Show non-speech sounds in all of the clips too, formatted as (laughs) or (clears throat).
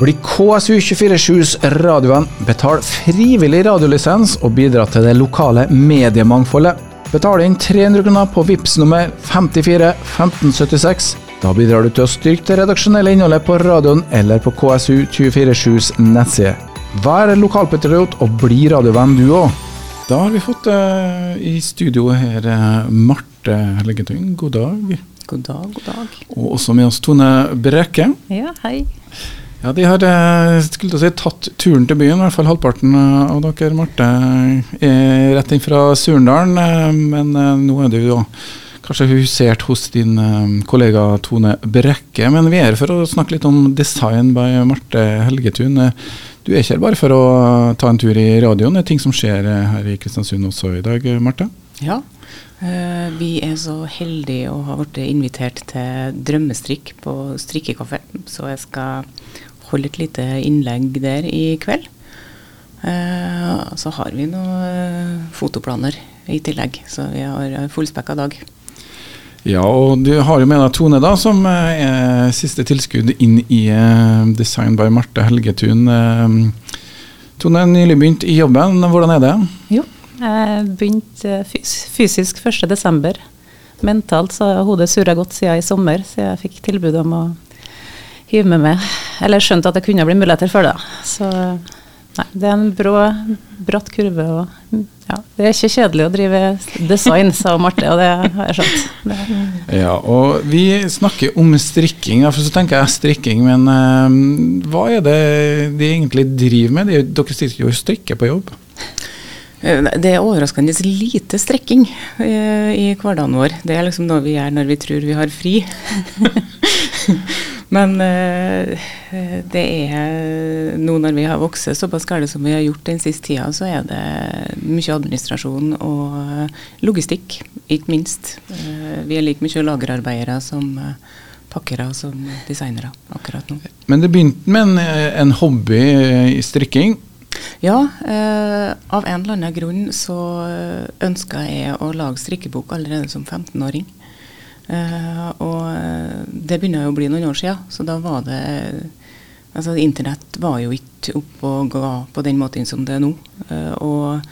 Bli KSU247s radiovenn, betal frivillig radiolisens og bidra til det lokale mediemangfoldet. Betal inn 300 kroner på VIPS nummer 54 1576. Da bidrar du til å styrke det redaksjonelle innholdet på radioen eller på KSU247s nettside. Vær lokalpatriot og bli radiovenn du òg. Da har vi fått uh, i studio her uh, Marte Helgetun, god dag. God dag, god dag. Og også med oss Tone Brekke. Ja, hei. Ja, De har skulle skulle si, tatt turen til byen, i hvert fall halvparten av dere. Marte er rett inn fra Surndalen, men nå er du jo kanskje husert hos din kollega Tone Brekke. Men vi er her for å snakke litt om design by Marte Helgetun. Du er ikke her bare for å ta en tur i radioen, det er ting som skjer her i Kristiansund også i dag, Marte? Ja, vi er så heldige å ha blitt invitert til drømmestrikk på strikkekaffe. Så jeg skal holde et lite innlegg der i kveld. Eh, så har vi noen fotoplaner i tillegg, så vi har fullspekka dag. Ja, og du har jo med deg Tone, da, som er siste tilskudd inn i Design by Marte Helgetun. Tone er nylig begynt i jobben, hvordan er det? Jo, jeg begynte fysisk 1.12. Mentalt så har hodet surra godt siden i sommer, så jeg fikk tilbud om å hive med meg. Eller skjønte at det kunne bli muligheter for det. Så nei, det er en brå, bratt kurve. og ja, Det er ikke kjedelig å drive design, sa Marte, og det har jeg skjønt. Det. Ja, og vi snakker om strikking, for så tenker jeg strikking, men uh, hva er det de egentlig driver med? De, dere sitter jo og strikker på jobb? Det er overraskende lite strekking uh, i hverdagen vår. Det er liksom noe vi gjør når vi tror vi har fri. (laughs) Men uh, det er nå når vi har vokst såpass galt som vi har gjort den siste tida, så er det mye administrasjon og logistikk, ikke minst. Uh, vi er like mye lagerarbeidere som pakkere som designere akkurat nå. Men det begynte med en, en hobby i strikking? Ja, av en eller annen grunn så ønska jeg å lage strikkebok allerede som 15-åring. Uh, og det begynner jo å bli noen år siden, så da var det Altså, internett var jo ikke oppe og ga på den måten som det er nå. Uh, og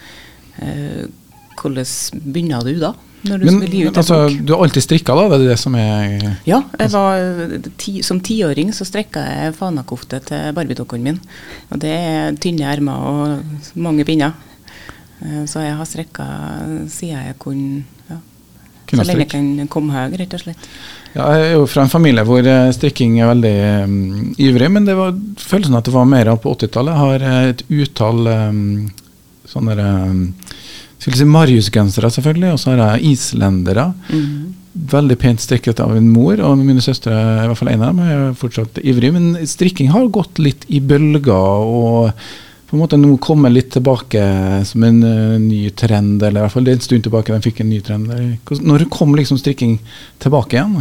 hvordan begynner du da? Når du Men, ut altså? Du har alltid strikka, da? Det er det som er Ja, jeg var, ti, som tiåring så strikka jeg fanakofte til barbiedokken min. Og det er tynne ermer og mange pinner. Så jeg har strikka siden jeg kunne ja, så lenge jeg kan komme høy, rett og slett. Ja, jeg er jo fra en familie hvor strikking er veldig um, ivrig, men det var følelsen at det var mer av på 80-tallet. Jeg har et utall um, sånne um, skulle si Marius-gensere, selvfølgelig, og så har jeg islendere. Mm. Veldig pent strikket av en mor, og mine søstre, i hvert fall en av dem, er fortsatt ivrig. Men strikking har gått litt i bølger. og på en måte nå kommer litt tilbake som en uh, ny trend, eller i hvert fall det er en stund tilbake den fikk en ny trend. Når kom liksom strikking tilbake igjen?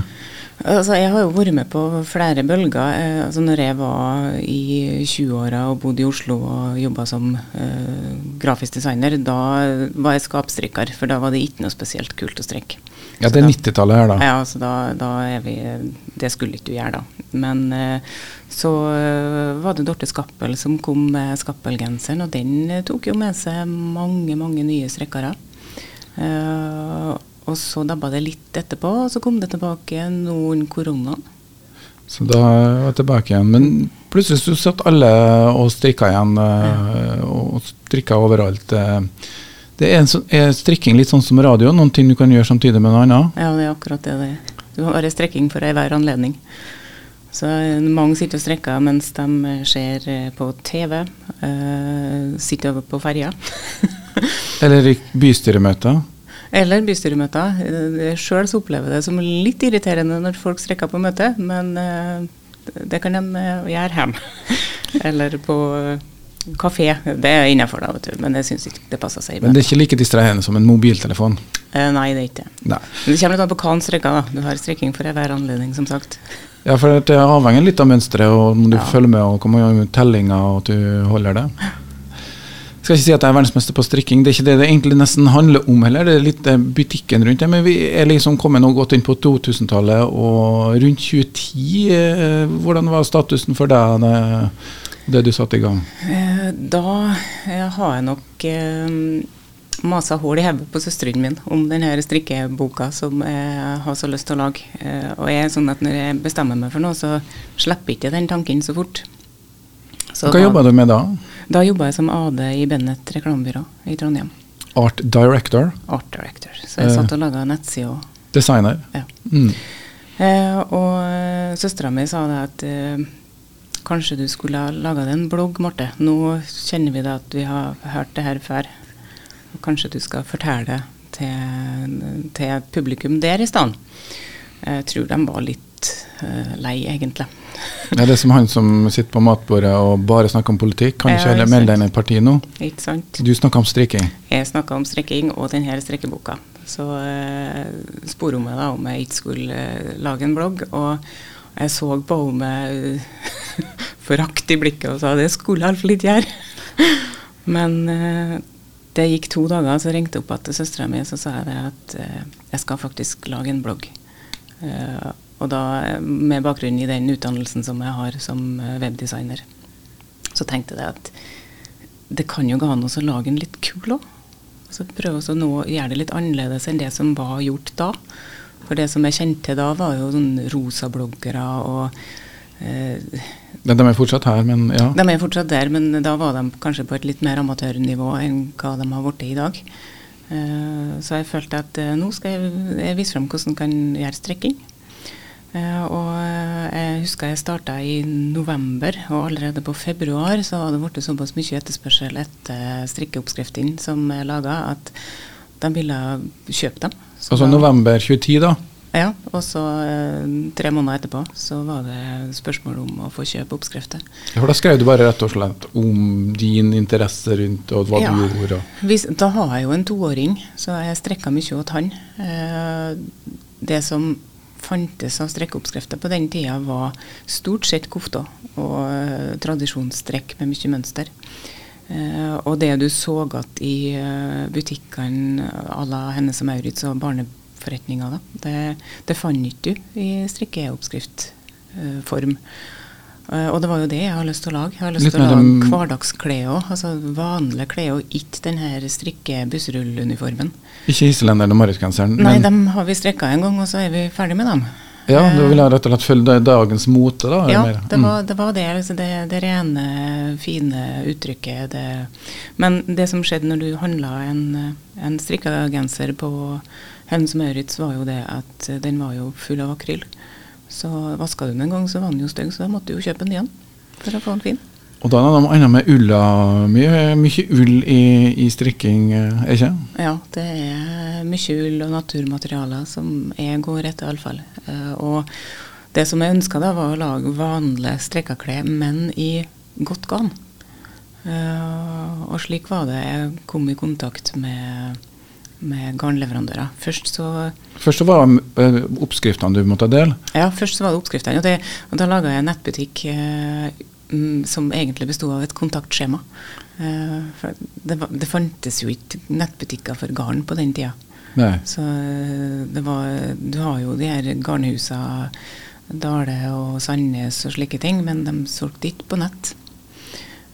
Altså, jeg har jo vært med på flere bølger. Eh, altså, når jeg var i 20-åra og bodde i Oslo og jobba som eh, grafisk designer, da var jeg skapstrikker, for da var det ikke noe spesielt kult å strikke. Ja, det er 90-tallet her, da. Ja, så da, da, er vi Det skulle ikke du gjøre, da. Men eh, så eh, var det Dorte Skappel som kom med Skappelgenseren, og den eh, tok jo med seg mange, mange nye strikkere. Eh, og så dabba det litt etterpå, og så kom det tilbake noen korona. Så da var jeg tilbake igjen. Men plutselig så satt alle og strikka igjen, ja. og strikka overalt. Det er, så, er, strikking litt sånn som radio, noen ting du kan gjøre samtidig med noe annet? Ja, det er akkurat det det er. Du har bare strikking for enhver anledning. Så mange sitter og strekker mens de ser på TV, uh, sitter på ferja. (laughs) Eller i bystyremøter? Eller bystyremøter. Sjøl opplever jeg det som litt irriterende når folk strekker på møte, men uh, det kan de gjøre hjemme. (laughs) Eller på kafé. Det er innafor, da, vet du. Men jeg syns ikke det passer seg. Men det er ikke like distraherende som en mobiltelefon? Eh, nei, det er ikke det. Men det kommer litt an på hva han strekker, da. Du har strekking for enhver anledning, som sagt. Ja, for det avhenger litt av mønsteret, og om du ja. følger med, og hvor mange tellinger, og at du holder det. Skal ikke si at jeg er verdensmester på strikking, det er ikke det det egentlig nesten handler om heller. Det er litt eh, butikken rundt det. Men vi er liksom kommet nå godt inn på 2000-tallet, og rundt 2010, eh, hvordan var statusen for deg det, det du satte i gang? Eh, da har jeg nok eh, masa hull i hodet på søsteren min om denne strikkeboka som jeg har så lyst til å lage. Og jeg er sånn at når jeg bestemmer meg for noe, så slipper ikke den tanken så fort. Så Hva da- jobber du med da? Da jobba jeg som AD i Bennett reklamebyrå i Trondheim. Art director? Art director. Så jeg Eh. satt og laga nettside Designer? ja. Mm. Eh, og uh, søstera mi sa det at eh, kanskje du skulle ha laga deg en blogg, Marte. Nå kjenner vi det at vi har hørt det her før. Kanskje du skal fortelle det til, til publikum der i stedet. Jeg tror de var litt eh, lei, egentlig. Det (laughs) er det som han som sitter på matbordet og bare snakker om politikk. Kan ikke heller melde deg inn i partiet nå? Ikke sant? Du snakker om strikking. Jeg snakker om strikking og denne strikkeboka. Så eh, spurte hun meg da om jeg ikke skulle eh, lage en blogg. Og jeg så på henne (laughs) med forakt i blikket og sa det skulle jeg iallfall ikke gjøre. (laughs) Men eh, det gikk to dager, så ringte jeg opp igjen til søstera mi og sa jeg at eh, jeg skal faktisk lage en blogg. Eh, og da med bakgrunn i den utdannelsen som jeg har som eh, webdesigner. Så tenkte jeg at det kan jo gå an å så lage en litt kul òg. Så prøve å gjøre det litt annerledes enn det som var gjort da. For det som jeg kjente da, var jo sånn rosabloggere og eh, De er fortsatt her, men ja. De er fortsatt der, men da var de kanskje på et litt mer amatørnivå enn hva de har blitt i dag. Eh, så jeg følte at eh, nå skal jeg, jeg vise frem hvordan man kan gjøre strekking. Eh, og eh, jeg husker jeg starta i november, og allerede på februar så hadde det blitt såpass mye etterspørsel etter strikkeoppskriftene som er laga, at de ville kjøpe dem. Så Altså da- november 2010, da. Ja, og så eh, tre måneder etterpå så var det spørsmål om å få kjøpe oppskrifter. For da skrev du bare rett og slett om din interesse rundt og hva Ja. du gjorde. Hvis, da har jeg jo en toåring, så jeg strekka mye åt han. Det som fantes av strekkeoppskrifter på den tida, var stort sett kofter og eh, tradisjonsstrekk med mye mønster. Eh, og det du så godt i eh, butikkene à la Hennes og Maurits og barneforretninger, da, det, det fant ikke du i strikkeoppskriftform. Eh, og det var jo det jeg har lyst til å lage. Jeg har lyst Litt til å lage hverdagsklær òg. Altså vanlige klær, og ikke den her strikke-bussrulluniformen. Ikke islenderen og Marit-genseren. Nei, dem har vi strikka en gang, og så er vi ferdig med dem. ja, du ville rett og slett følge dagens mote, da? Ja, mer. det Mm. var det, var det, altså det, det rene, fine uttrykket. Det. Men det som skjedde når du handla en, en strikka genser på Hennes Maurits, var jo det at den var jo full av akryl. Så vaska du den en gang, så var den jo stygg, så da måtte du jo kjøpe den igjen for å få den fin. Og da er det noe annet med ulla. Mye, mye ull i, i strikking, eh, er ikke? Ja, det er mye ull og naturmaterialer som jeg går etter, iallfall. Uh, og det som jeg ønska, var å lage vanlige strikka klær, men i godt garn. Eh, og slik var det jeg kom i kontakt med, med garnleverandører. Først så Først så var det oppskriftene du måtte dele. Ja, først så var det oppskriftene. Og, det, og da laga jeg en nettbutikk eh, mm, som egentlig bestod av et kontaktskjema. Eh, det, var, det fantes jo ikke nettbutikker for garn på den tida. Nei. Så eh, det var Du har jo de her garnhusa Dale og Sandnes og slike ting, men de solgte ikke på nett.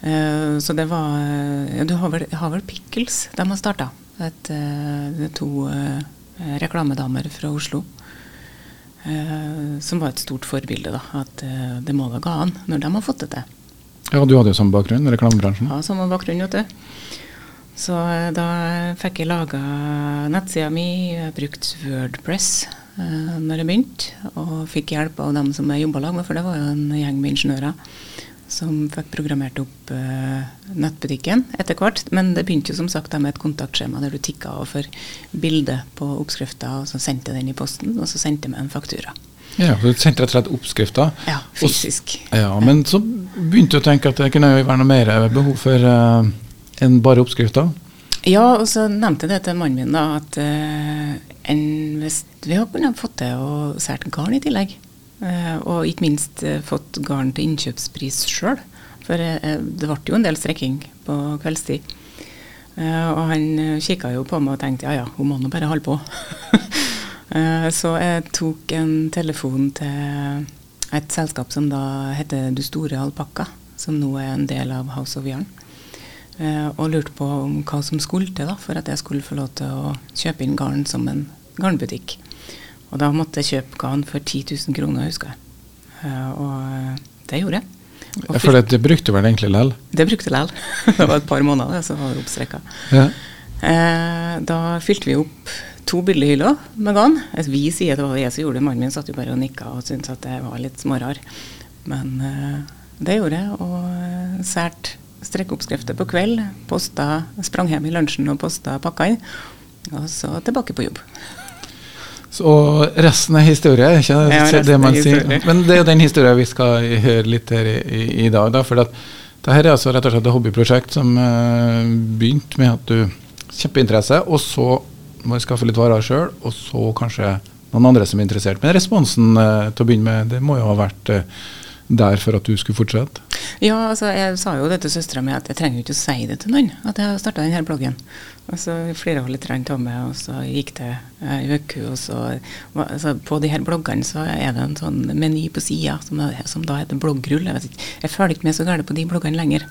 Eh, så det var Du har vel, har vel Pickles de har starta. Et, eh, det er to eh, reklamedamer fra Oslo. eh, som var et stort forbilde. da, At det må da gå an når de har fått det til. Ja, du hadde jo samme bakgrunn, reklamebransjen. Ja, samme bakgrunn, vet du. Så da fikk jeg laga nettsida mi. Jeg brukte Wordpress eh, når jeg begynte, og fikk hjelp av dem som jeg jobba lag med, for det var jo en gjeng med ingeniører som fikk programmert opp uh, nettbutikken etter hvert. Men det begynte jo som sagt med et kontaktskjema der du tikka over for bilde på oppskrifta, og så sendte den i posten, og så sendte med en faktura. Ja, så du sendte rett og slett oppskrifta? Ja, fysisk. Ja, Men så begynte du å tenke at det kunne jo være noe mer behov for uh, enn bare oppskrifta? Ja, og så nevnte jeg det til mannen min, da, at uh, en, hvis vi har kunnet fått til å sært garn i tillegg. Eh, og ikke minst eh, fått garn til innkjøpspris sjøl. For eh, det ble jo en del strekking på kveldstid. Og han kikka jo på meg og tenkte ja ja, hun må nå bare holde på. (laughs) Så jeg tok en telefon til et selskap som da heter Du Store Alpakka, som nå er en del av House of Yarn. og lurte på hva som skulle til da, for at jeg skulle få lov til å kjøpe inn garn som en garnbutikk. Og da måtte jeg kjøpe garn for 10 000 kroner, husker jeg. og det gjorde jeg. Ja, for det, det brukte vel egentlig lell? Det brukte lell. (laughs) det var et par måneder, så var det oppstreka. Ja. Eh, da fylte vi opp to billighyller med garn. Altså, vi sier det var det jeg som gjorde det, mannen min satt jo bare og nikka og syntes at det var litt smårar. Men eh, det gjorde jeg, og eh, sært strekkeoppskrifter på kveld. Posta, sprang hjem i lunsjen og posta pakkene. Og så tilbake på jobb. Så resten er historie, ikke ja, det man sier. Men det er den historien vi skal høre litt her i, i, dag. Da, for at dette er altså rett og slett et hobbyprosjekt som uh, begynte med at du kjempeinteresse, og så må du skaffe litt varer sjøl, og så kanskje noen andre som er interessert. Men responsen uh, til å begynne med, det må jo ha vært uh, der for at du skulle fortsette? Ja, altså jeg sa jo det til søstera mi at jeg trenger jo ikke å si det til noen, at jeg har starta denne bloggen. Og så flere var litt av meg, og så gikk det ei uke, og så altså, På de her bloggene så er det en sånn meny på sida som, som, da heter bloggrull. Jeg, jeg følger ikke med så galt på de bloggene lenger.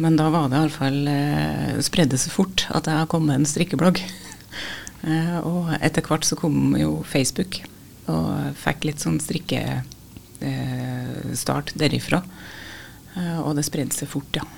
Men da var det iallfall eh, spredde seg fort at jeg har kommet en strikkeblogg. (laughs) eh, og etter hvert så kom jo Facebook, og fikk litt sånn strikke eh, derifra. Eh, og det spredde seg fort, ja.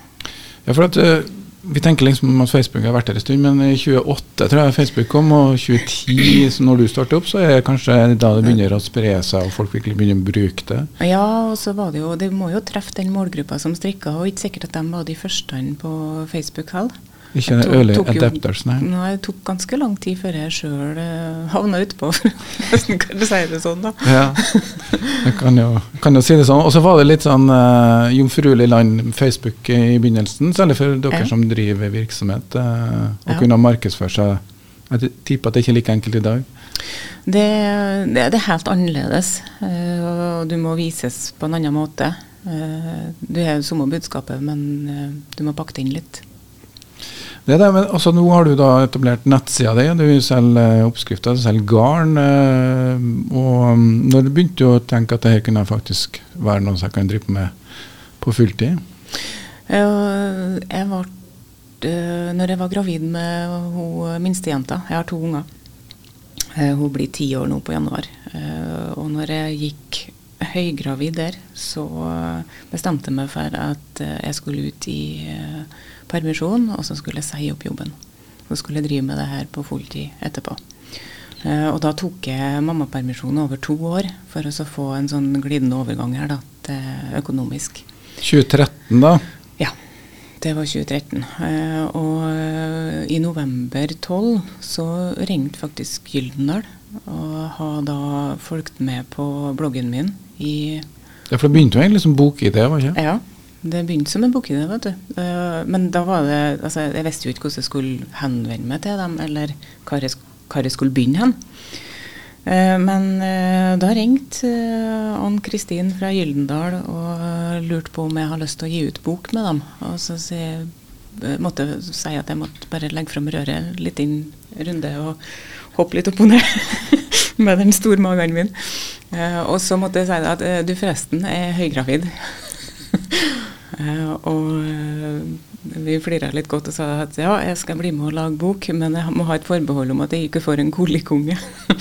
Ja, for at uh, Vi tenker liksom at Facebook har vært her en stund, men i 2008 tror jeg Facebook kom, og 2010, så når du startet opp, så er det kanskje da det begynner å spre seg, og folk virkelig begynner å bruke det? Ja, og så var det jo Det må jo treffe den målgruppa som strikka, og ikke sikkert at de var de første på Facebook heller. Ikke den early tok adapters, nei. nei. Det tok ganske lang tid før jeg sjøl uh, havna utpå, nesten kan du si det sånn, da. ja, (laughs) jeg kan jo, kan jo si det sånn. Og så var det litt sånn uh, jomfruelig land Facebook i begynnelsen, særlig for dere ja. som driver virksomhet, uh, og ja. kunne markedsføre seg. Jeg tipper at det ikke er like enkelt i dag. Det, det, det er helt annerledes, uh, og du må vises på en annen måte. du har jo samme budskapet, men du må pakke det inn litt. Det der, men altså, Nå har du da etablert nettsida di, du selger eh, oppskrifter, du selger garn. Eh, og mm, Når du begynte å tenke at dette kunne faktisk være noe som jeg kan drive med på fulltid? Jeg ble, eh, når jeg var gravid med hun minstejenta, jeg har to unger Hun blir ti år nå på januar. Og når jeg gikk høygravid der, så bestemte jeg meg for at jeg skulle ut i permisjon, og så skulle jeg si opp jobben. Så skulle jeg drive med det her på fulltid etterpå. Uh, og da tok jeg mammapermisjon over to år for å få en sånn glidende overgang her da, til økonomisk. 2013, da? Ja, det var 2013. Uh, eh, og uh, i november 12 så ringte faktisk Gyldendal og har da fulgt med på bloggen min i Ja, For det begynte jo egentlig som bokidé, var ikke Ja. Det begynte som en bokidé, vet du. Uh, men da var det altså, Jeg visste jo ikke hvordan jeg skulle henvende meg til dem, eller hvor jeg, hvor jeg skulle begynne hen. Uh, men uh, da ringte Ann Kristin fra Gyldendal og lurte på om jeg har lyst til å gi ut bok med dem. Og så si, måtte jeg si at jeg måtte bare legge fram røret litt inn runde og hoppe litt opp og ned (laughs) med den store magen min. og så måtte jeg si at du forresten er høygravid. (laughs) Eh, og eh, vi flira litt godt og sa at ja, jeg skal bli med og lage bok, men jeg må ha et forbehold om at jeg ikke får en kolikunge.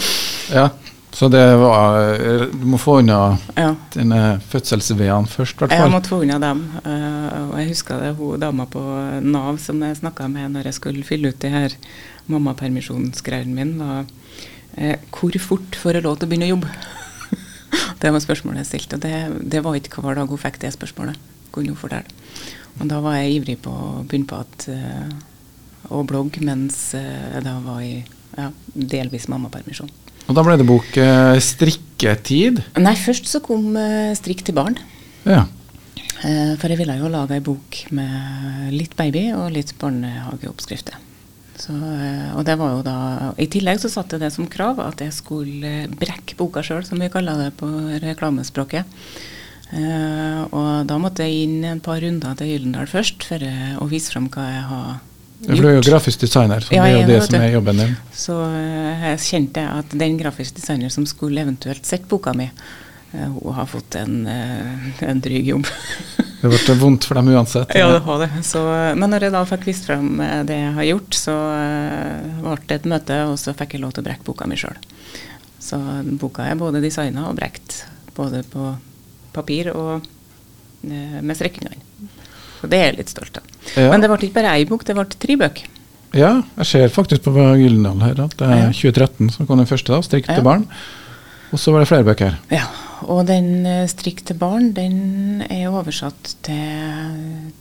(laughs) ja, så det var Du må få unna ja. dine fødselsveiene først, i hvert fall. Jeg måtte få unna dem. Eh, og jeg husker det hun dama på Nav som jeg snakka med når jeg skulle fylle ut de her mammapermisjonsgreiene mine, var hvor fort får jeg lov til å begynne å jobbe? (laughs) det var spørsmålet jeg stilte. Og det, det var ikke hver dag hun fikk det spørsmålet kunne hun fortelle. Og da var jeg ivrig på å begynne på at, uh, og blogge mens uh, jeg da var i ja, delvis mammapermisjon. Og da ble det bok uh, 'Strikketid'? Nei, først så kom 'Strikk til barn'. Ja. for jeg ville jo lage ei bok med litt baby og litt barnehageoppskrifter. Så, og det var jo da, I tillegg så satte det som krav at jeg skulle brekke boka sjøl, som vi kaller det på reklamespråket. Uh, og da måtte jeg inn en par runder til Gyldendal først for å vise fram hva jeg har For du er jo grafisk designer, så Ja, det er jeg jo det som er jobben din. Så uh, jeg kjente at den grafisk designer som skulle eventuelt sett boka mi, uh, hun har fått en, eh, en dryg jobb. (laughs) Det ble vondt for dem uansett. Ja, det har det. Så, men når jeg da fikk vist frem eh, det jeg har gjort, så eh, ble det et møte, og så fikk jeg lov til å brekke boka mi sjøl. Så boka er både designa og brekt. Både på papir og eh, med strekkingene. Så det er jeg litt stolt av. Ja. Men det ble ikke bare ei bok, det ble tre bøker. Ja, jeg ser faktisk på Gyldendal her at det er Ja. 2013 som kom den første, da, 'Strikk til barn'. Og så var det flere bøker. Ja, og den eh, 'Strikk til barn' den er oversatt til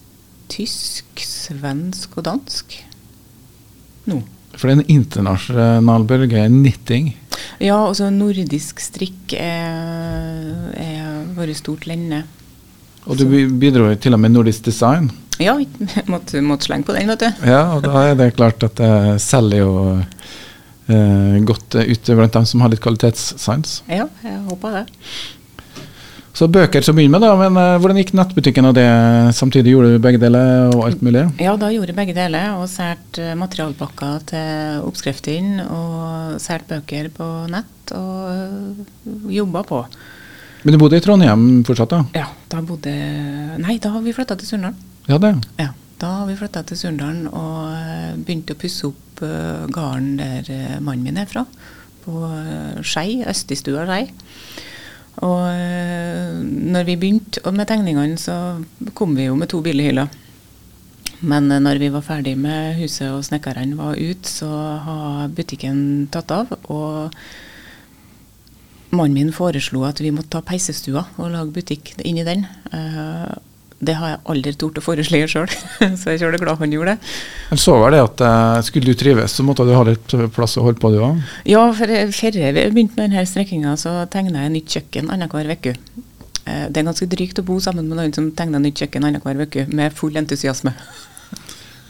tysk, svensk og dansk nå. For det er en internasjonal bølge, knitting. Ja, altså nordisk strikk er, er vært stort lenge. Og du bi- bidro til og med nordisk design. Ja, (laughs) måtte, måtte slenge på den, vet du. Ja, og da er det klart at det selger jo eh, godt ute blant dem som har litt kvalitetssans. Ja, jeg håper det. Så bøker til å begynne med, da. Men eh, hvordan gikk nettbutikken og det samtidig? Gjorde du begge deler og alt mulig? Ja, da gjorde jeg begge deler, og solgte materialpakker til oppskriftene, og solgte bøker på nett, og jobba på. Men du bodde i Trondheim fortsatt, da? Ja, da bodde Nei, da har vi flytta til Surndal. Ja, det. Ja, da har vi flytta til Surndalen og eh, begynte å pusse opp uh, gården der eh, mannen min er fra. På uh, Skei, Østistua Skei. Og når vi begynte med tegningene, så kom vi jo med to billighyller. Men når vi var ferdig med huset og snekkerne var ute, så har butikken tatt av. Og mannen min foreslo at vi måtte ta peisestua og lage butikk inni den. Eh, det har jeg aldri tort å foreslå (laughs) sjøl, så jeg er glad han gjorde det. Men så var det at eh, skulle du trives, så måtte du ha litt plass å holde på, du òg. Ja, for før jeg begynte med denne strekkinga, så tegna jeg nytt kjøkken annenhver uke. Eh, Det er ganske drygt å bo sammen med noen som tegner nytt kjøkken annenhver uke, med full entusiasme.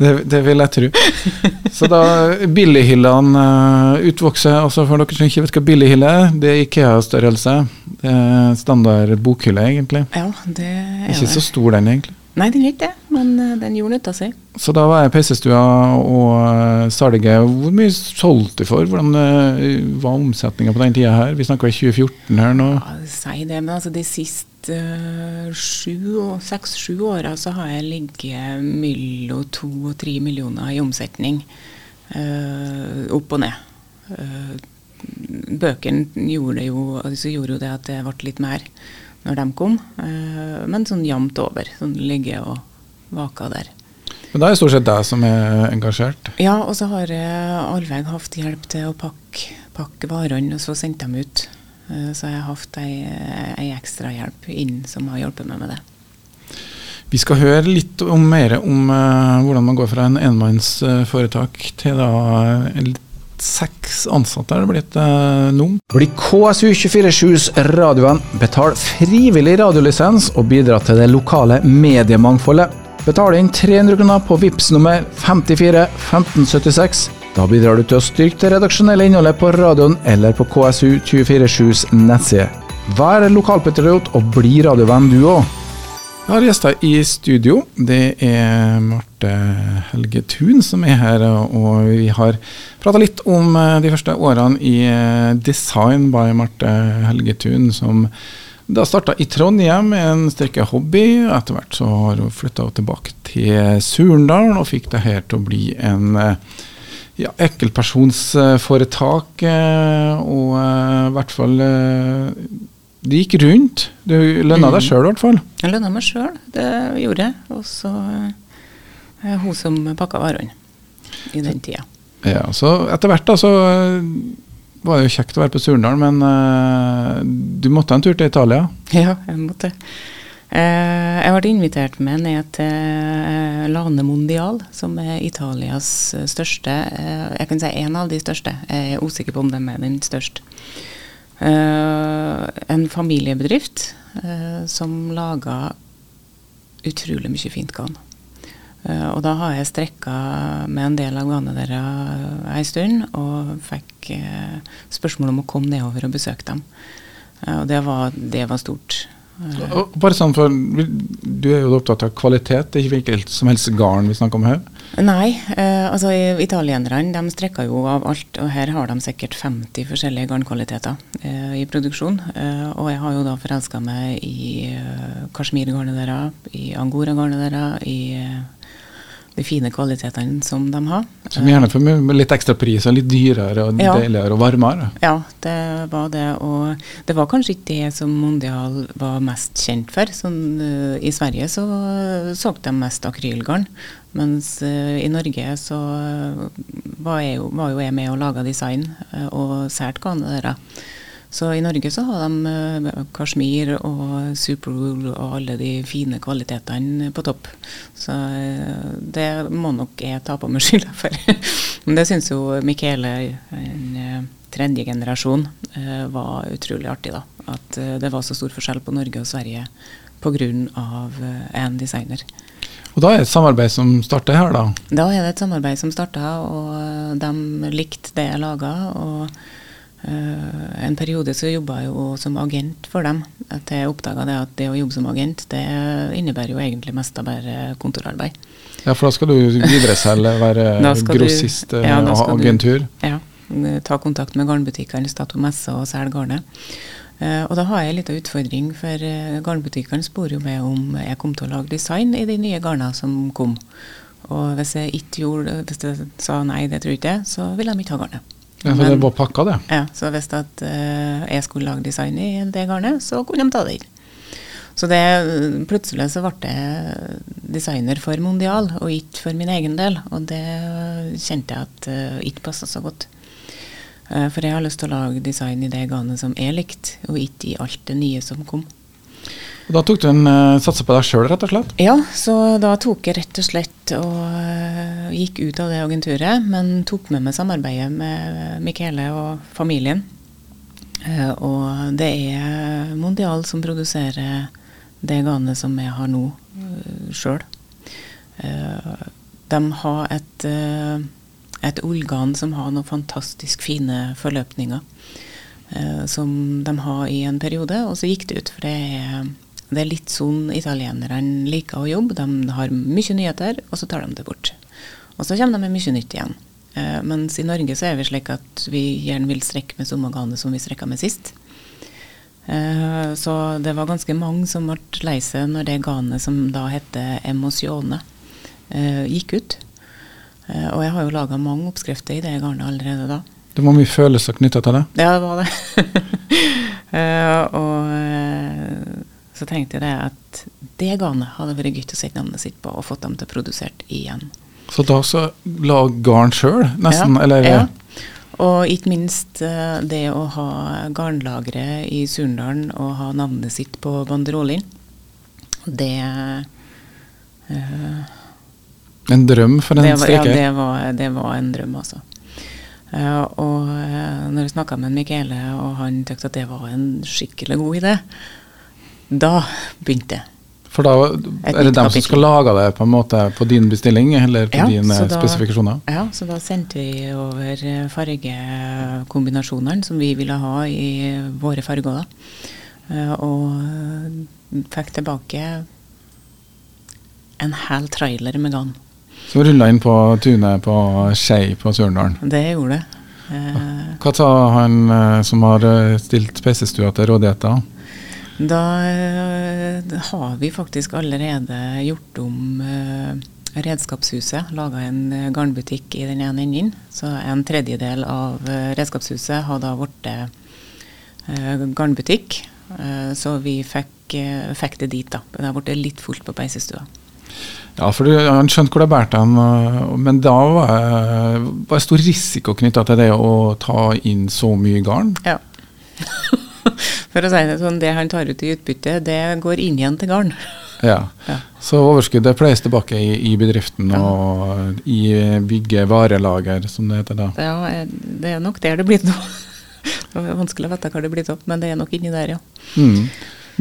Det, det vil jeg tro. (laughs) Så da billighyllene uh, utvokser. Altså for dere som ikke vet hva billighylle er, det er Ikea-størrelse. Det er standard bokhylle, egentlig. Ja, det er Ikke det. så stor den, egentlig. Nei, den er ikke det, men eh, den gjorde nytta si. Så da var jeg peisestua og uh, salget. Hvor mye solgte du for? Hvordan var omsetninga på den tida her? Vi snakker 2014 her nå. Ja, si det, men altså de siste seks-sju åra så har jeg ligget mellom to og tre millioner i omsetning. Uh, opp og ned. Uh, bøkene gjorde, jo, altså gjorde jo det at det ble litt mer når de kom, uh, men sånn jevnt over. Sånn ligge og vaka der. Men da er det stort sett deg som er engasjert. Ja, og så har jeg allveg hatt hjelp til å pakke, pakke varene og så sendt dem ut. Eh, Så jeg har hatt ei, ei ekstra hjelp inn som har hjulpet meg med det. Vi skal høre litt om, mer om uh, hvordan man går fra en enmannsforetak til da uh, seks ansatte er det blitt uh, nå. Bli KSU247s radioen. Betal frivillig radiolisens og bidra til det lokale mediemangfoldet. Betal inn 300 kroner på VIPS nummer 54 1576. Da bidrar du til å styrke det redaksjonelle innholdet på radioen eller på KSU247s nettside. Vær lokalpatriot og bli radiovenn du òg. Jeg har gjester i studio. Det er Marte Helge Thun som er her, og vi har prata litt om eh, de første årene i eh, Design by Marte Helge Thun, som da starta i Trondheim med en strikkehobby. Etter hvert så har hun flytta tilbake til Surndalen og fikk det her til å bli en eh, ja, enkeltpersonsforetak, eh, og eh, i hvert fall eh, Det gikk rundt. Du lønna deg sjøl, i hvert fall. Jeg lønna meg sjøl, det gjorde jeg. Og så hun som pakka varene i den tida. Ja, så etter hvert da, så var det jo kjekt å være på Surndal, men uh, du måtte en tur til Italia. Ja, jeg måtte. Eh, jeg ble invitert med ned til eh, Lane Mondial, som er Italias eh, største Jeg kan si en av de største. Jeg er usikker på om de er den største. En familiebedrift som lager utrolig mye fint garn. Og da har jeg strekka med en del av garnet deres ei stund, og fikk spørsmål om å komme nedover og besøke dem. Og det var, det var stort. Og bare sånn for, Du er jo opptatt av kvalitet, det er ikke hvilket som helst garn vi snakker om her? Nei, eh, altså italienerne de strekker jo av alt, og her har de sikkert 50 forskjellige garnkvaliteter eh, i produksjon. Eh, og jeg har jo da forelska meg i eh, kasjmirgarnet deres, i angoragarnet deres, i eh, de fine kvalitetene som de har. Som gjerne får med litt ekstra pris og litt dyrere og Ja. deiligere og varmere. Ja, det var det. Og det var kanskje ikke det som Mondial var mest kjent for. Sånn, uh, I Sverige så solgte de mest akrylgarn, mens uh, i Norge så var, jeg var jo jeg med og laga design uh, og solgte garnet deres. Så i Norge så har de uh, kasjmir og superwool og alle de fine kvalitetene på topp. Så eh, det må nok jeg ta på meg (laughs) skylda for. Men det syns jo Michele, en eh, tredje generasjon, eh, var utrolig artig. da. At eh, det var så stor forskjell på Norge og Sverige pga. én designer. Og da er det et samarbeid som starter her, da. Da er det et samarbeid som starta, og eh, de likte det jeg laga. Og eh, en periode så jobba jeg jo som agent for dem. At jeg oppdaga det at det å jobbe som agent, det innebærer jo egentlig mest av bare kontorarbeid. Ja, For da skal du videreselge, (laughs) være grossist, skal du- grossist eh, ja, skal du- Ja. Ta kontakt med garnbutikkene, Stato messe og selge garnet. Eh, og da har jeg en liten utfordring, for garnbutikkene spør jo meg om jeg kom til å lage design i de nye garna som kom. Og hvis jeg ikke gjorde Hvis jeg sa nei, det tror jeg ikke, så ville de ikke ha garnet. Ja, så det var pakka, det? Ja, så hvis at uh, jeg skulle lage design i det garnet, så kunne de ta det inn. Så det, plutselig så ble jeg designer for Mondial, og ikke for min egen del. Og det kjente jeg at uh, ikke passa så godt. Uh, for jeg har lyst til å lage design i det garnet som jeg likte, og ikke i alt det nye som kom. Og da tok du en uh, satsa på deg sjøl, rett og slett? Ja, så da tok jeg rett og slett og uh, gikk ut av det agenturet, men tok med meg samarbeidet med Michele og familien. Uh, og det er Mondial som produserer det garnet som jeg har nå uh, sjøl. de har et, uh, et ullgarn som har noen fantastisk fine forløpninger. Eh, som de har i en periode, og så gikk det ut. For det er det er litt sånn italienerne liker å jobbe. De har mye nyheter, og så tar de det bort. Og så kommer de med mye nytt igjen. Eh, mens i Norge så er vi slik at vi gjerne vil strekke med samme gane som vi strekka med sist. Eh, så det var ganske mange som ble lei seg når det garnet som da heter Emosione, eh, gikk ut. Og jeg har jo laga mange oppskrifter i det garnet allerede da. Det var mye følelser knytta til det? Ja, det var det. uh, (laughs) og eh, så tenkte jeg det at det garnet hadde vært gøy å sette navnet sitt på og fått dem til å produsere igjen. Så da så lag garn sjøl, nesten? Ja, eller? ja. Og ikke minst eh, det å ha garnlagre i Surndalen og ha navnet sitt på banderollen. Det uh, En drøm for en streker? ja, det var, det var en drøm, altså. Eh, og uh, når jeg snakka med Michele, og han syntes at det var en skikkelig god idé, da begynte det. For da er det dem som skal lage det på en måte på din bestilling, eller på Ja, dine da- spesifikasjoner? Ja, så da sendte vi over eh, fargekombinasjonene som vi ville ha i våre farger. da. Eh, og eh, fikk tilbake en hel trailer med garn. Som rulla inn på tunet på Skei på Sørendalen. Det gjorde det. Hva sa han eh, som har eh, stilt PC-stua til rådighet da? Da eh, har vi faktisk allerede gjort om redskapshuset. Laga en garnbutikk i den ene enden. Så en tredjedel av redskapshuset har da blitt garnbutikk. Så vi fikk, fikk det dit, da. Det har blitt litt fullt på peisestua. Ja, for du, han skjønte hvor det bærte han, eh, men da var det var det stor risiko knytta til det å ta inn så mye garn. Ja. (laughs) For å si det sånn, det han tar ut i utbytte, det går inn igjen til garn. (laughs) Ja. Ja. Så overskuddet pleies tilbake i, i bedriften og i bygge varelager, som det heter da. Ja, eh, det er nok der det blir noe. (laughs) Det er vanskelig å vite hva det blir av, men det er nok inni der, ja. Mm.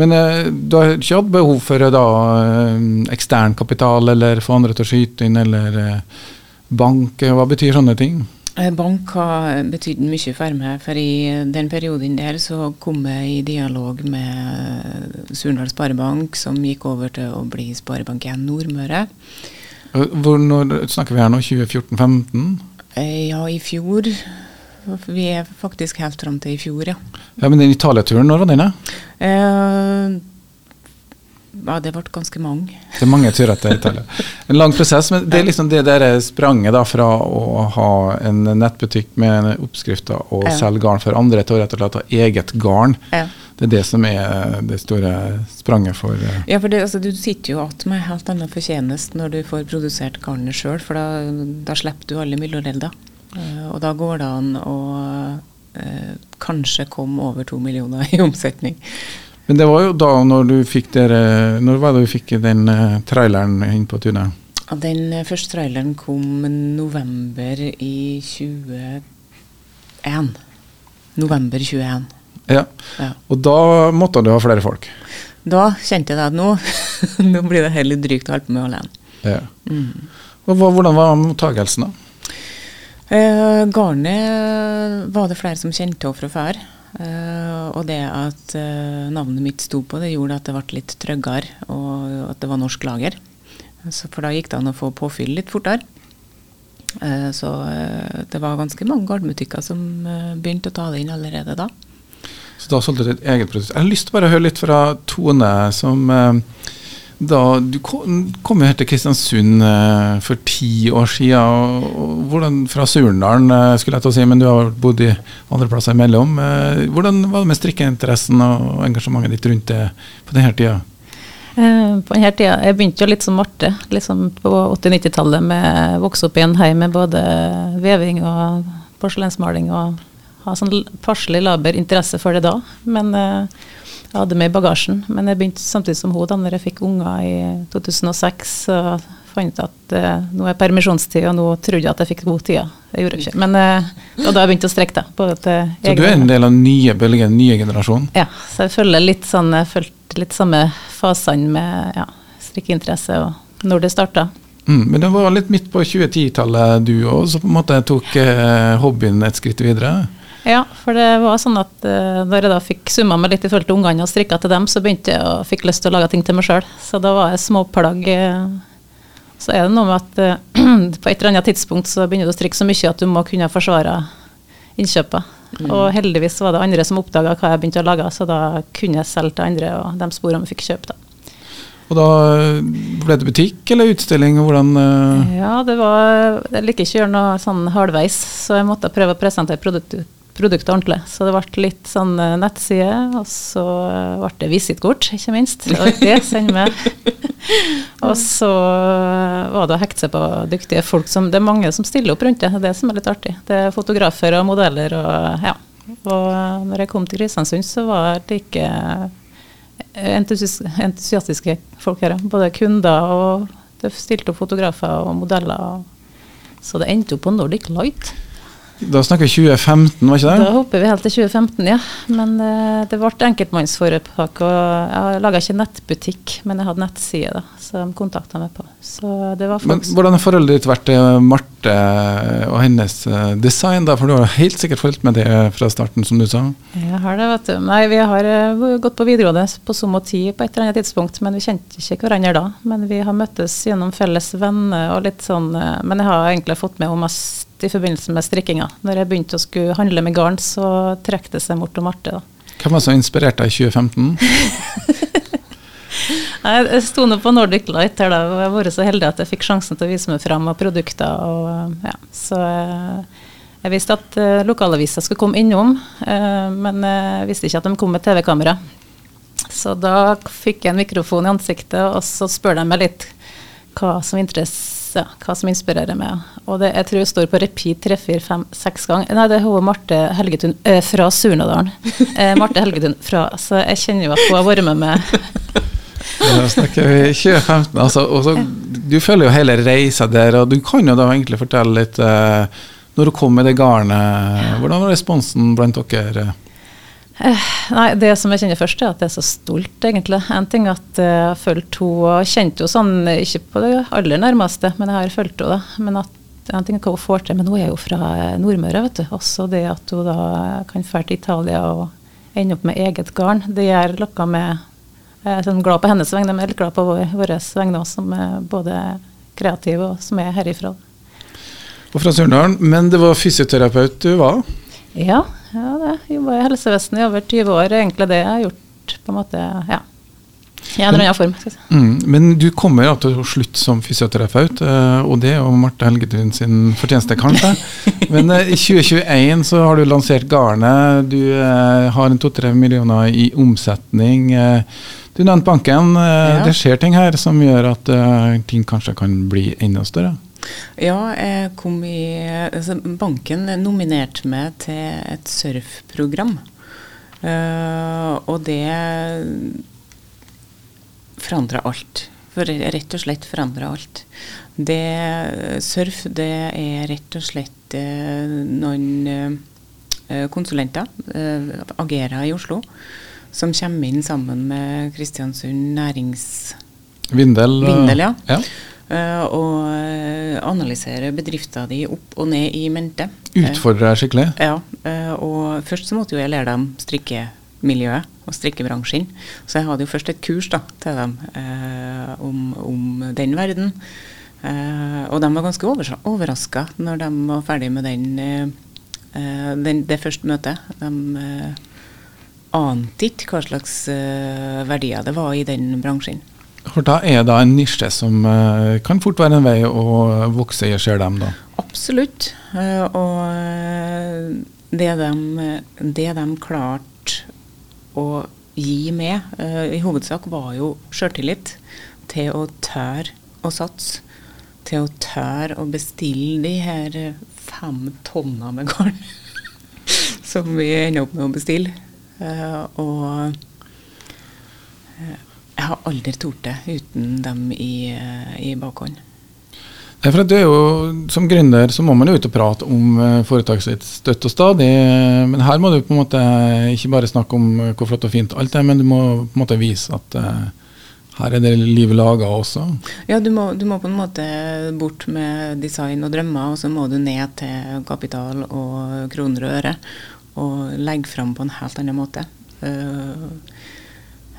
Men eh, du har ikke hatt behov for eh, da eh, ekstern kapital, eller få andre til å skyte inn, eller bank? Hva betyr sånne ting? Bank har betydd mye for meg, for i den perioden der så kom jeg i dialog med Surndal Sparebank, som gikk over til å bli Sparebank1 Nordmøre. Hvor, når snakker vi her nå? 2014-2015? Eh, ja, i fjor. Vi er faktisk helt fram til i fjor, ja. Ja, Men den Italia-turen, når var den? Eh, ja, det ble ganske mange. Det er mange turer til Italia. En lang prosess, men det er liksom det der spranget da fra å ha en nettbutikk med oppskrifter og Ja. selge garn for andre til å rett og slett ha eget garn. Ja. Det er det som er det store spranget for eh, Ja, for det, altså, Du sitter jo igjen med helt annen fortjeneste når du får produsert garnet sjøl, for da, da slipper du alle mellomledda. Eh, og da går det an å eh, kanskje komme over to millioner i omsetning. Men det var jo da når du fikk dere Når var det du fikk den eh, traileren inn på tunet? Den eh, første traileren kom november i 21. November 21. Ja. Ja. Og da måtte du ha flere folk. Da kjente jeg det at nå, (laughs) nå blir det heller drygt å holde på med alene. Ja. Mm. Og hva, hvordan var mottagelsen, da? Eh, garnet var det flere som kjente av fra før. Eh, og det at eh, navnet mitt sto på, det gjorde at det ble litt tryggere, og at det var norsk lager. Så, for da gikk det an å få påfyll litt fortere. Eh, så eh, det var ganske mange garnbutikker som eh, begynte å ta det inn allerede da. Så da solgte du et eget produkt. Jeg har lyst til å høre litt fra Tone, som eh, da Du kom, jo her til Kristiansund eh, for ti år siden. Og, hvordan, fra Surndalen, eh, skulle jeg til å si, men du har bodd i andre plasser imellom. Eh, hvordan var det med strikkeinteressen og engasjementet ditt rundt det på denne tida? På denne tida, Jeg begynte jo litt som Marte, liksom på 80-90-tallet. med Vokse opp i en heim med både veving og porselensmaling. og ha sånn passelig laber interesse for det da. Men eh, jeg hadde med i bagasjen. Men jeg begynte samtidig som hun da når jeg fikk unger i 2006. Så fant jeg at eh, nå er permisjonstid, og nå trodde jeg at jeg fikk god tid. Det gjorde jeg ikke. Men eh, da jeg begynte å strekke det. Både til Så du er en del av nye bølgen, nye generasjon? ja, så jeg følger litt sånn, jeg fulgte litt samme fasene med ja, strikkeinteresse og når det starta. Mm, men det var litt midt på 2010-tallet du òg, så på en måte tok eh, hobbyen et skritt videre? Ja, for det var sånn at uh, når jeg da fikk summa meg litt i forhold til ungene og strikka til dem, så begynte jeg å fikk lyst til å lage ting til meg sjøl. Så da var jeg småplagg. Uh, så er det noe med at uh, (clears throat) på et eller annet tidspunkt så begynner du å strikke så mye at du må kunne forsvare innkjøpet. Og heldigvis var det andre som oppdaga hva jeg begynte å lage, så da kunne jeg selge til andre, og de sporene fikk kjøpe. da. Og da ble det butikk eller utstilling? og Hvordan Uh Ja, det var Jeg liker ikke å gjøre noe sånn halvveis, så jeg måtte prøve å presentere produktet, produktet ordentlig. Så det ble litt sånn eh, nettside, og så eh, ble det visittkort, ikke minst. Og Det sender vi. (laughs) Og så eh, var det å hekte seg på dyktige folk som Det er mange som stiller opp rundt det, det er det som er litt artig. Det er fotografer og modeller og ja. Og når jeg kom til Kristiansund, så var det ikke entusias entusiastiske folk her. Både kunder og det stilte opp fotografer og modeller. Så det endte jo på Nordic Light. Da snakker vi 2015, var ikke det? Da hopper vi helt til 2015, ja. Men uh, det ble enkeltmannsforetak. Og jeg laga ikke nettbutikk, men jeg hadde nettside da, som de kontakta meg på. Så det var Men Hvordan har forholdet ditt vært til Marte og hennes eh, design? da? For du har helt sikkert fulgt med det fra starten, som du sa. Jeg har det, vet du. Nei, vi har eh, gått på videregående på Somo 10 på et eller annet tidspunkt, men vi kjente ikke hverandre da. Men vi har møttes gjennom felles venner og litt sånn eh, Men jeg har egentlig fått med henne mest i forbindelse med strikkinga. Når jeg begynte å skulle handle med garn, så trekk det seg Mort og Marte, da. Hvem var så inspirert deg i 2015? (laughs) Jeg sto nå på Nordic Light her da, og jeg har vært så heldig at jeg fikk sjansen til å vise meg fram av produkter. Og, ja, så eh, jeg visste at uh, lokalaviser skulle komme innom, eh, men jeg visste ikke at de kom med TV-kamera. Så da fikk jeg en mikrofon i ansiktet, og så spør de meg litt hva som, interess- ja, hva som inspirerer meg. Og det, jeg tror jeg står på repeat tre, fire, fem, seks ganger. Nei, det er hun Marte Helgetun eh, fra Surnadalen. (laughs) Eh, Marte Helgetun fra Så jeg kjenner jo at hun har vært med meg (laughs) Da snakker vi 2015. Altså, og så, du følger jo hele reisa der, og du kan jo da egentlig fortelle litt eh, Når du kom med det garnet, hvordan var responsen blant dere? Nei, Det som jeg kjenner først, er at jeg er så stolt, egentlig. En ting at jeg har fulgt henne og kjent henne sånn, ikke på det aller nærmeste, men jeg har fulgt henne. da. Men at en ting er hva hun får til, men hun er jo fra Nordmøre. vet du. Også det at hun da kan dra til Italia og ende opp med eget garn. Det gjør noe med Jeg er sånn glad på hennes vegne, men jeg er glad på våre vegne òg, som er både kreative og som er herifra. Og fra Sørendalen, Men det var fysioterapeut du var? Ja, ja det. jobba i helsevesenet i over 20 år. Egentlig det jeg har gjort på en måte, ja. I en eller annen form. skal jeg si. Mm, men du kommer ja, til å slutte som fysioterapeut, eh, og det er jo Marte Helgetun sin fortjeneste, kanskje. (laughs) Men eh, i 2021 så har du lansert garnet. Du eh, har en to-tre millioner i omsetning. Du nevnte banken. Ja. Det skjer ting her som gjør at ting kanskje kan bli enda større. Ja, jeg kom i altså, Banken nominerte meg til et surfprogram. Uh, og det forandra alt. For rett og slett forandra alt. Det, surf det er rett og slett uh, noen uh, konsulenter, Agera i Oslo, som kommer inn sammen med Kristiansund nærings... Vindel. Vindel, ja. ja. Eh, og eh, analysere bedrifter de opp og ned i mente. Utfordre Utfordrer deg skikkelig. ja, eh, og først så måtte jo jeg lære dem strikkemiljøet og strikkebransjen. Så jeg hadde jo først et kurs da, til dem eh, om, om den verden. Eh, og de var ganske overs overraska når de var ferdig med den, eh, eh, den, det første møtet. De eh, ante ikke hva slags eh, verdier det var i den bransjen. For da er det en nisje som eh, kan fort være en vei å vokse i, ser dem da. Absolutt. Eh, og eh, det de, det de klarte å gi med, i hovedsak, var jo sjøltillit til å tørre å satse. Til å tørre å bestille de her fem tonna med garn (laughs) som vi ender opp med å bestille. Og jeg har aldri tort det uten dem i, eh, i bakhånd. Nei, for du er jo, Som gründer så må man jo ut og prate om eh, foretaket sitt støtt og stadig. Men her må du på en måte ikke bare snakke om eh, hvor flott og fint alt er, men du må på en måte vise at uh, her er det liv laga også. Ja, du må, du må på en måte bort med design og drømmer, og så må du ned til kapital og kroner og øre. Og legge fram på en helt annen måte. Eh,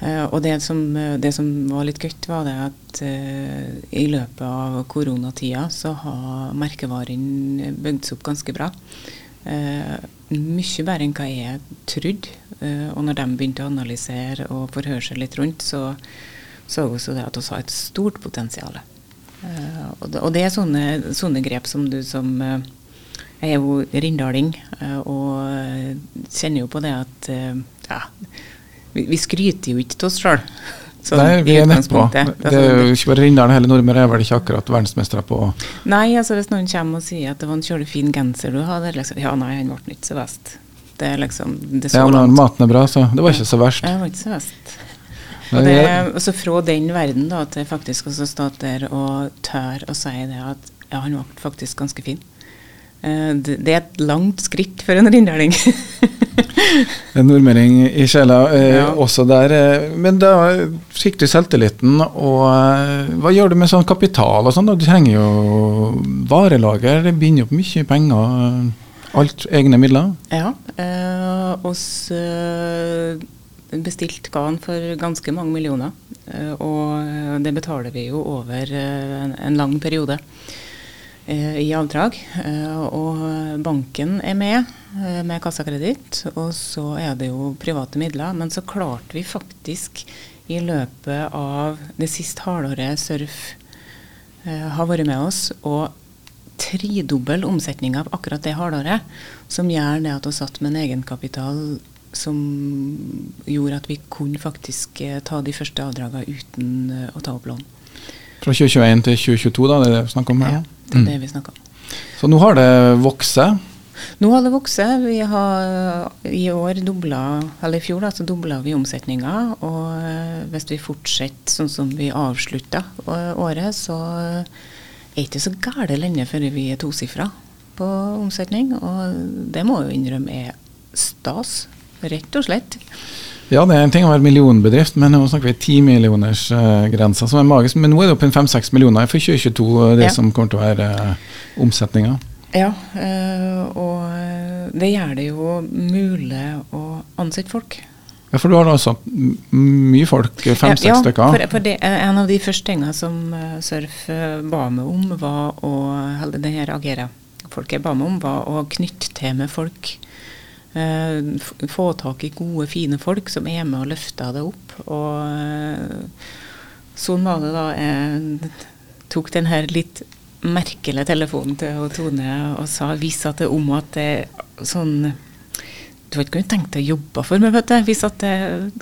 og det som, det som var litt gøy, var det at eh, i løpet av koronatida så har merkevaren bygd seg opp ganske bra. Eh, mye bedre enn hva jeg trodde. Eh, og når de begynte å analysere og forhøre seg litt rundt, så så vi også det at vi har et stort potensial. Uh, og, det, og det er sånne, sånne grep som du som uh, Jeg er jo rindaling uh, og eh, kjenner jo på det at eh, ja, vi, vi skryter jo ikke til oss sjøl. Nei, vi er nedpå. Det er jo ikke bare Rindalen, hele Nordmøre er vel ikke akkurat verdensmestere på Nei, altså hvis noen kommer og sier at det var en kjølig fin genser du hadde, liksom, ja nei, han ble ikke så best. Det er liksom det er Ja, så når langt. maten er bra, så det var ikke så verst. Ja, det var ikke så verst. Og det, altså fra den verden da, til faktisk også stå der og tør å si det at ja, han var faktisk ganske fin. Eh, det, det er et langt skritt for en rindaling. (laughs) (laughs) En nordmøring i sjela eh, Ja. også der. Eh, men da fikk du selvtilliten, og eh, hva gjør du med sånn kapital og sånn? Du trenger jo varelager, det binder opp mye penger. eh, Alt egne midler. ja. Eh, oss eh, bestilte garn for ganske mange millioner. eh, og det betaler vi jo over en, en lang periode. Eh, i avdrag. Eh, og banken er med eh, med kassakreditt, og så er det jo private midler. Men så klarte vi faktisk i løpet av det siste halvåret Surf har vært med oss, å tredobbel omsetning av akkurat det halvåret, som gjør det at vi satt med en egenkapital som gjorde at vi kunne faktisk ta de første avdragene uten å ta opp lån. Fra 2021 til 2022, da, det er det vi snakker om her. Ja, det er Mm. det vi snakker om. Så nå har det vokst. Nå har det vokst. Vi har i år dobla, eller i fjor da, så dobla vi omsetninga. Og eh, hvis vi fortsetter sånn som vi avslutta året, så er det ikke så gale lenge før vi er tosifra på omsetning. Og det må jeg jo innrømme er stas, rett og slett. Ja, det er en ting å være millionbedrift, men nå snakker vi timillionersgrensa, uh, som er magisk. Men nå er det oppe i fem-seks millioner for 2022, det ja. som kommer til å være uh, omsetninga. Ja, og det gjør det jo mulig å ansette folk. Ja, For du har altså mye folk, fem-seks ja, stykker? Ja, for, for det, en av de første tingene som Surf ba meg om, var å holde det her agere. Folk jeg ba meg om, var å knytte til med folk Eh, få tak i gode, fine folk som er med og løfter det opp. Og eh, sånn var det da jeg tok den her litt merkelige telefonen til Tone og sa vis at det om at det er sånn Du har ikke kunnet tenkt deg å jobbe for meg, vet du. Hvis at det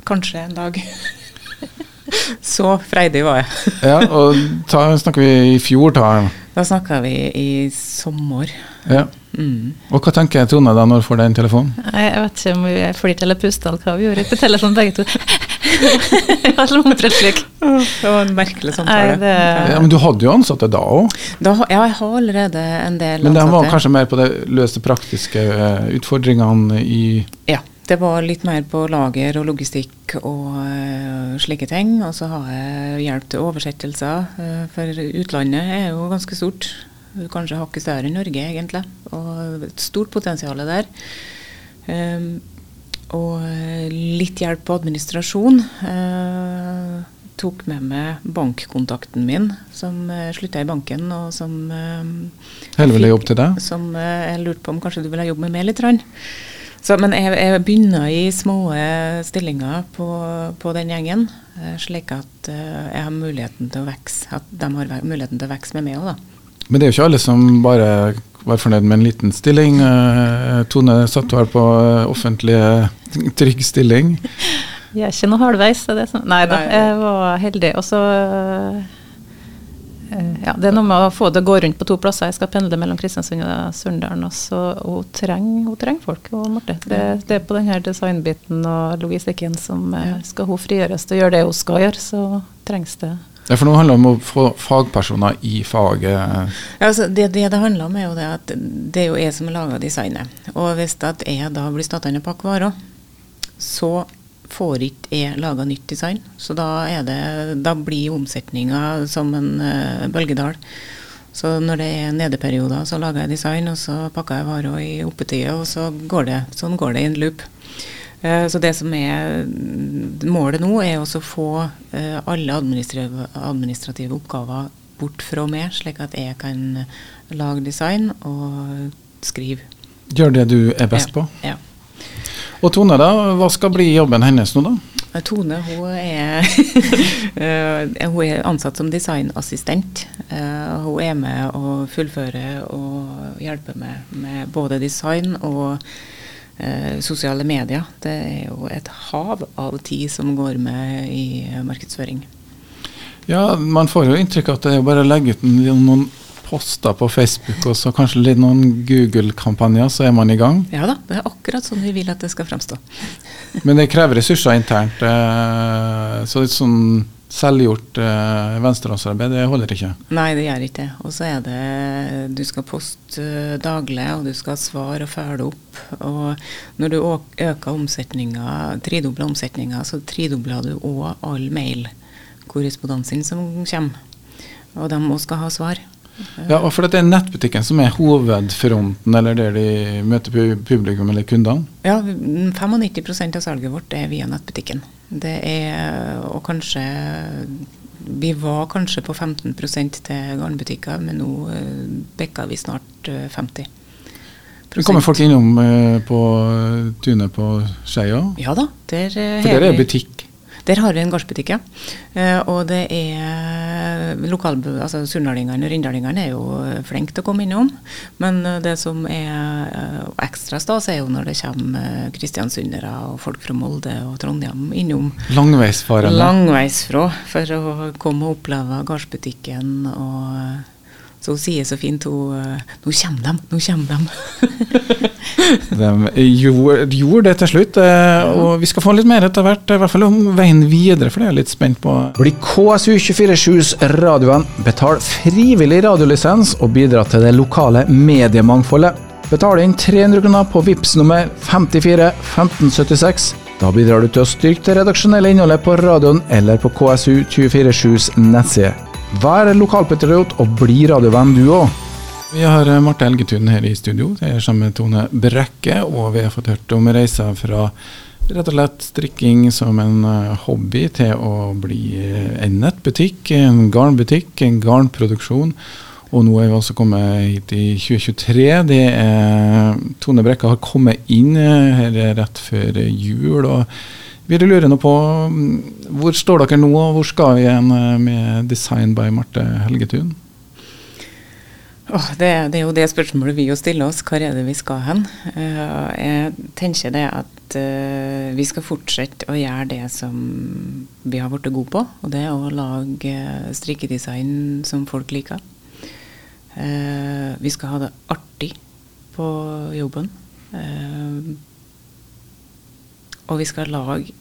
kanskje en dag (laughs) Så freidig var jeg. ja, og da snakker vi i fjor, ta. Da snakka vi i sommer. Ja. Mm. Og Hva tenker Tone da når du får den telefonen? Jeg vet ikke om vi flirte eller pusta, eller hva vi gjorde på telefonen begge to. (laughs) det var en merkelig samtale. Nei, det... ja, men du hadde jo ansatte da òg? Ja, jeg har allerede en del ansatte. Men det var kanskje mer på de løse praktiske eh, utfordringene i Ja. Det var litt mer på lager og logistikk og uh, slike ting. Og så har jeg hjelp til oversettelser, uh, for utlandet er jo ganske stort. Kanskje hakket større enn Norge, egentlig. Og et stort potensial der. Um, og litt hjelp på administrasjon. Uh, tok med meg bankkontakten min, som uh, slutta i banken, og som uh, Heller ville til deg? Som uh, jeg lurte på om kanskje du ville jobbe med meg litt. Så, men jeg, jeg, begynner i små stillinger på, på den gjengen, slik at jeg har muligheten til å vokse. At de har muligheten til å vokse med meg òg, da. Men det er jo ikke alle som bare var fornøyd med en liten stilling. Eh, Tone satt her på eh, offentlig trygg stilling. Jeg er ikke noe halvveis. Det som, nei da, jeg var heldig. Og så eh, ja, Det er noe med å få det å gå rundt på to plasser. Jeg skal pendle mellom Kristiansund og Surndalen. Og hun trenger, treng folk. Og Marte. Det, det, er på denne designbiten og logistikken som skal hun frigjøres til å gjøre det hun skal gjøre, så trengs det ja, for nå handler det om å få fagpersoner i faget. Ja, altså det, det, det handler om, er jo det at det er jo jeg som har laga designet. Og hvis at jeg da blir stående og pakke varer, så får ikke jeg laga nytt design. Så da, det, da blir omsetninga som en uh, bølgedal. Så når det er nedeperioder, så lager jeg design, og så pakker jeg varer i oppetida, og så går det, sånn går det i en loop. Eh, så det som er målet nå, er å få eh, alle administrative, oppgaver bort fra meg, slik at jeg kan lage design og skrive. Gjør det du er best på? Ja. Og Tone, da, hva skal bli jobben hennes nå, da? Eh, Tone hun er, (laughs) hun er ansatt som designassistent. Hun er med og fullfører og hjelper med, med både design og eh, sosiale medier. Det er jo et hav av tid som går med i markedsføring. Ja, man får jo inntrykk av at det er bare å legge ut noen poster på Facebook og så kanskje litt noen Google-kampanjer, så er man i gang? Ja da, det er akkurat sånn vi vil at det skal fremstå. Men det krever ressurser internt. Eh, så litt sånn selvgjort eh, venstrehåndsarbeid, det holder ikke? Nei, det gjør ikke det. Og så er det Du skal poste eh, daglig, og du skal svare og følge opp. Og når du øker omsetninga, tredobler omsetninga, så tredobler du òg all mailkorrespondansen som kommer. Og de òg skal ha svar. Ja, og for det er nettbutikken som er hovedfronten, eller der de møter publikum eller kundene? Ja, 95% av salget vårt er via nettbutikken. Det er, og kanskje Vi var kanskje på 15% til garnbutikker, men nå bikka vi snart 50 det Kommer folk innom eh, på tunet på Skeia? Ja da. Der, For der er butikk? Der har vi en gårdsbutikk, ja. Uh, og det er lokal, altså Surnadalingene og rindalingene er jo flinke til å komme innom. Men det som er ekstra stas, er jo når det kommer kristiansundere og folk fra Molde og Trondheim innom. Langveisfarende? Langveisfra, for å komme og oppleve gårdsbutikken og så hun sier så fint hun eh, Nå kommer de, nå kommer de. (laughs) de gjorde, gjorde, det til slutt, eh, og vi skal få litt mer etter hvert. I hvert fall om veien videre, for det er jeg litt spent på. Bli KSU247s radioen. Betal frivillig radiolisens og bidra til det lokale mediemangfoldet. Betal inn 300 kroner på VIPS nummer 54 1576 Da bidrar du til å styrke det redaksjonelle innholdet på radioen eller på KSU247s nettside. Vær lokalpatriot og bli radiovenn du òg. Vi har eh, Marte Elgetun her i studio. Jeg er sammen med Tone Brekke, og vi har fått hørt om reiser fra rett og slett strikking som en eh, hobby til å bli eh, en nettbutikk, en garnbutikk, en garnproduksjon. Og nå er vi også kommet hit i 2023. Det er Tone Brekke har kommet inn her rett før jul. og Vi lurer nå på mm, hvor står dere nå, og hvor skal vi igjen med Design by Marte Helgetun? Oh, det, det, er jo det spørsmålet vi jo stiller oss. Hvor er det vi skal hen? Uh, jeg tenker det at uh, vi skal fortsette å gjøre det som vi har blitt gode på. Og det er å lage strikkedesign som folk liker. Uh, vi skal ha det artig på jobben. Og vi skal lage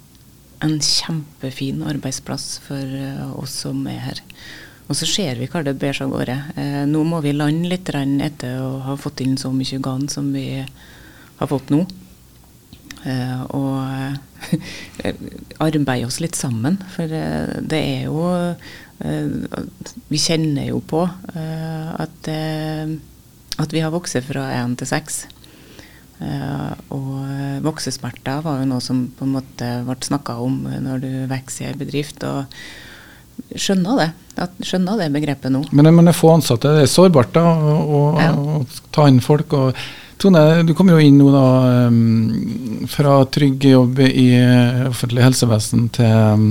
en kjempefin arbeidsplass for oss som er her. Og så ser vi hva det ber seg av gårde. Eh, nå må vi lande litt etter å ha fått inn så mye garn som vi har fått nå. Eh, og eh, (laughs) arbeide oss litt sammen. For eh, det er jo eh, Vi kjenner jo på eh, at, at, vi har vokst fra én til seks. Og voksesmerter var jo noe som på en måte ble snakka om når du vokser i en bedrift. og skjønner det. skjønner det begrepet nå. Men det er få ansatte. Det er sårbart da, å, ja. å ta inn folk. og Tone, du kommer jo inn nå da um, fra trygg jobb i offentlig helsevesen til um,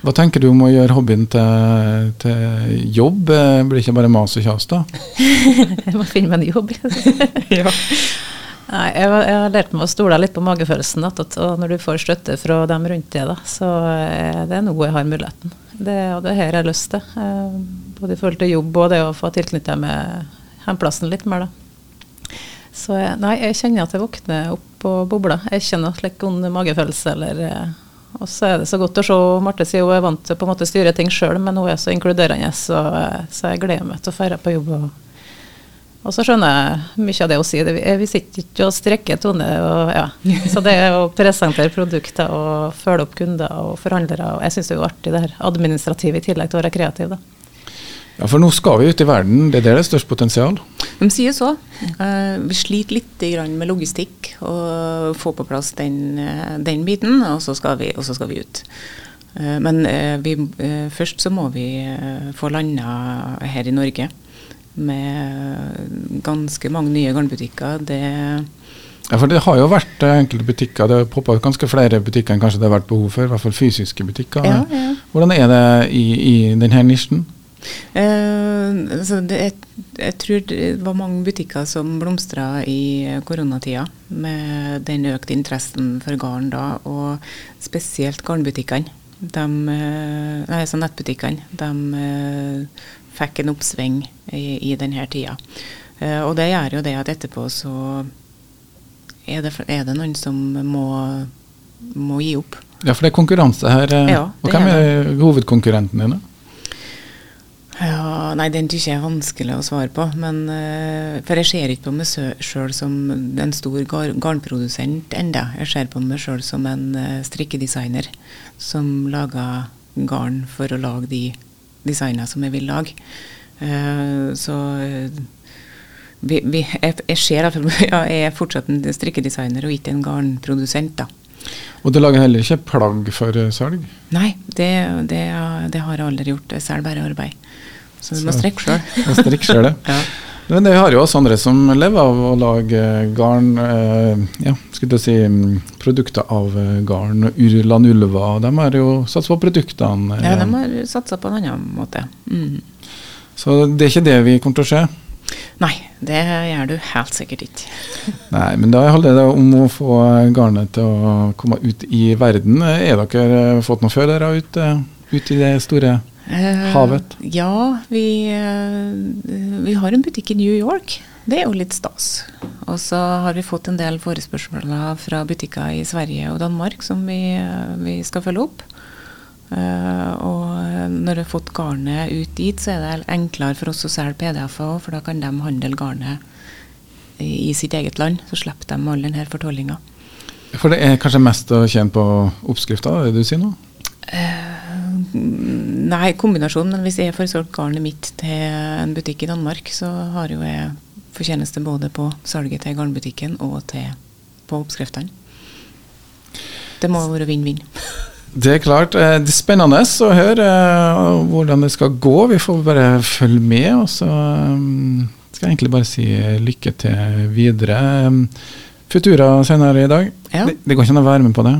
Hva tenker du om å gjøre hobbyen til, til jobb? Det ikke bare mas og kjas, da? (laughs) jeg må finne meg en jobb. (laughs) ja. Nei, jeg, jeg, har lært meg å stole litt på magefølelsen. At, og når du får støtte fra dem rundt deg, da, så er det noe jeg har muligheten. Det, og det her jeg har lyst til. Eh, både i forhold til jobb og det å få tilknytta med hjemplassen litt mer. da. Så nei, jeg kjenner at jeg våkner opp og bobler. Jeg kjenner slik vond magefølelse. eller... Eh, og så er det så godt å se Marte sier hun er vant til å på en måte styre ting sjøl, men hun er så inkluderende, så, så jeg gleder meg til å feire på jobb. og og så skjønner jeg mye av det hun sier. Vi sitter ikke og strekker Tone. Og, ja. Så det å presentere produkter og følge opp kunder og forhandlere og Jeg syns det er jo artig det her administrative i tillegg til å være kreativ. da. Ja, For nå skal vi ut i verden. Det er der det er størst potensial? De sier så. Uh, vi sliter litt med logistikk og få på plass den, eh, den biten, og så skal vi, så skal vi ut. Uh, men uh, vi, først så må vi få landa her i Norge med ganske mange nye garnbutikker. Det ja, for Det har jo vært enkelte butikker, det har poppa ut ganske flere butikker enn kanskje det har vært behov for. I hvert fall fysiske butikker. Ja, ja. Hvordan er det i, i denne nisjen? Eh, altså det, jeg, jeg, tror det var mange butikker som blomstra i koronatida med den økte interessen for garn da, og spesielt garnbutikkene. De, eh, nei, så nettbutikkene. De eh, fikk en oppsving i, i denne tida. Uh, og det gjør jo det at etterpå så er det, er det noen som må, må, gi opp. Ja, for det er konkurranse her. Eh, ja, og hvem er, er hovedkonkurrenten dine? Ja, nei, Den syns jeg er vanskelig å svare på. Men, uh, for jeg ser ikke på meg sjøl som en stor gar garnprodusent enda. Jeg ser på meg sjøl som en strikkedesigner som lager garn for å lage de designer som jeg vil lage. Uh, så vi, vi, jeg, jeg, ser at (laughs) ja, jeg er fortsatt en strikkedesigner og ikke en garnprodusent. da. Og du lager heller ikke plagg for salg? Nei, det, det, det har jeg aldri gjort. Jeg selger bare arbeid. Så du må strikke sjøl. (laughs) (laughs) Men vi har jo også andre som lever av å lage garn, eh, ja, skulle si mm, produkter av eh, garn. Urland Ulva, de har jo satsa på produktene. Ja, de har satsa på en annen måte. Mm. Så det er ikke det vi kommer til å se? Nei, det gjør du helt sikkert ikke. (laughs) Nei, men da handler det om å få garnet til å komme ut i verden. Er dere fått noen er ute, ut i det store Eh, Havet? Ja, vi, eh, vi, har en butikk i New York. Det er jo litt stas. Og så har vi fått en del forespørsler fra butikker i Sverige og Danmark som vi, eh, vi skal følge opp. Og når vi har fått garnet ut dit, så er det enklere for oss å selge PDF-er òg, for da kan de handle garnet i, sitt eget land. Så slipper de all denne fortollinga. For det er kanskje mest å tjene på oppskrifta, det du sier nå? Nei, kombinasjon. Men hvis jeg får solgt garnet mitt til en butikk i Danmark, så har jo jeg fortjeneste både på salget til garnbutikken og til, på oppskriftene. Det må være vinn-vinn. (laughs) Det er klart. Eh, det er spennende å høre eh, hvordan det skal gå. Vi får bare følge med. Og så um, skal jeg egentlig bare si lykke til videre. Futura senere i dag. Ja. Det, det går ikke an å være med på det?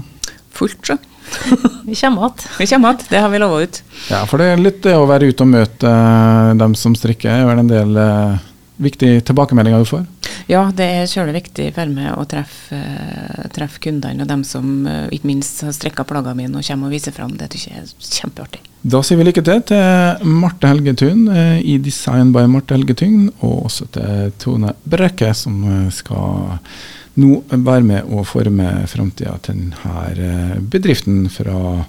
Fullt, så. (laughs) Vi kommer igjen. Vi kommer igjen. Det har vi lova ut. Ja, for det er litt det å være ute og møte uh, dem som strikker. Det er vel en del eh, viktige tilbakemeldinger du får? Ja, det er kjølig viktig for meg å treffe, uh, treffe kundene og dem som uh, ikke minst har strikka plaggene mine og kommer og viser fram. Det syns jeg er kjempeartig. Da sier vi lykke til til Marte Helgetun i Design by Marte Helgetun, og også til Tone Brekke, som skal nå være med å forme framtida til denne bedriften fra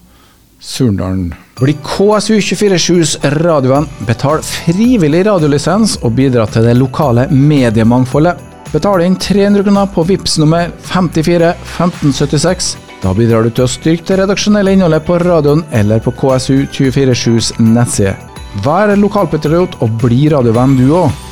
Surndalen. Bli KSU247s radiovenn. Betal frivillig radiolisens og bidra til det lokale mediemangfoldet. Betal inn 300 kroner på VIPS nummer 54 1576. Da bidrar du til å styrke det redaksjonelle innholdet på radioen eller på KSU247s nettside. Vær lokalpatriot og bli radiovenn du òg.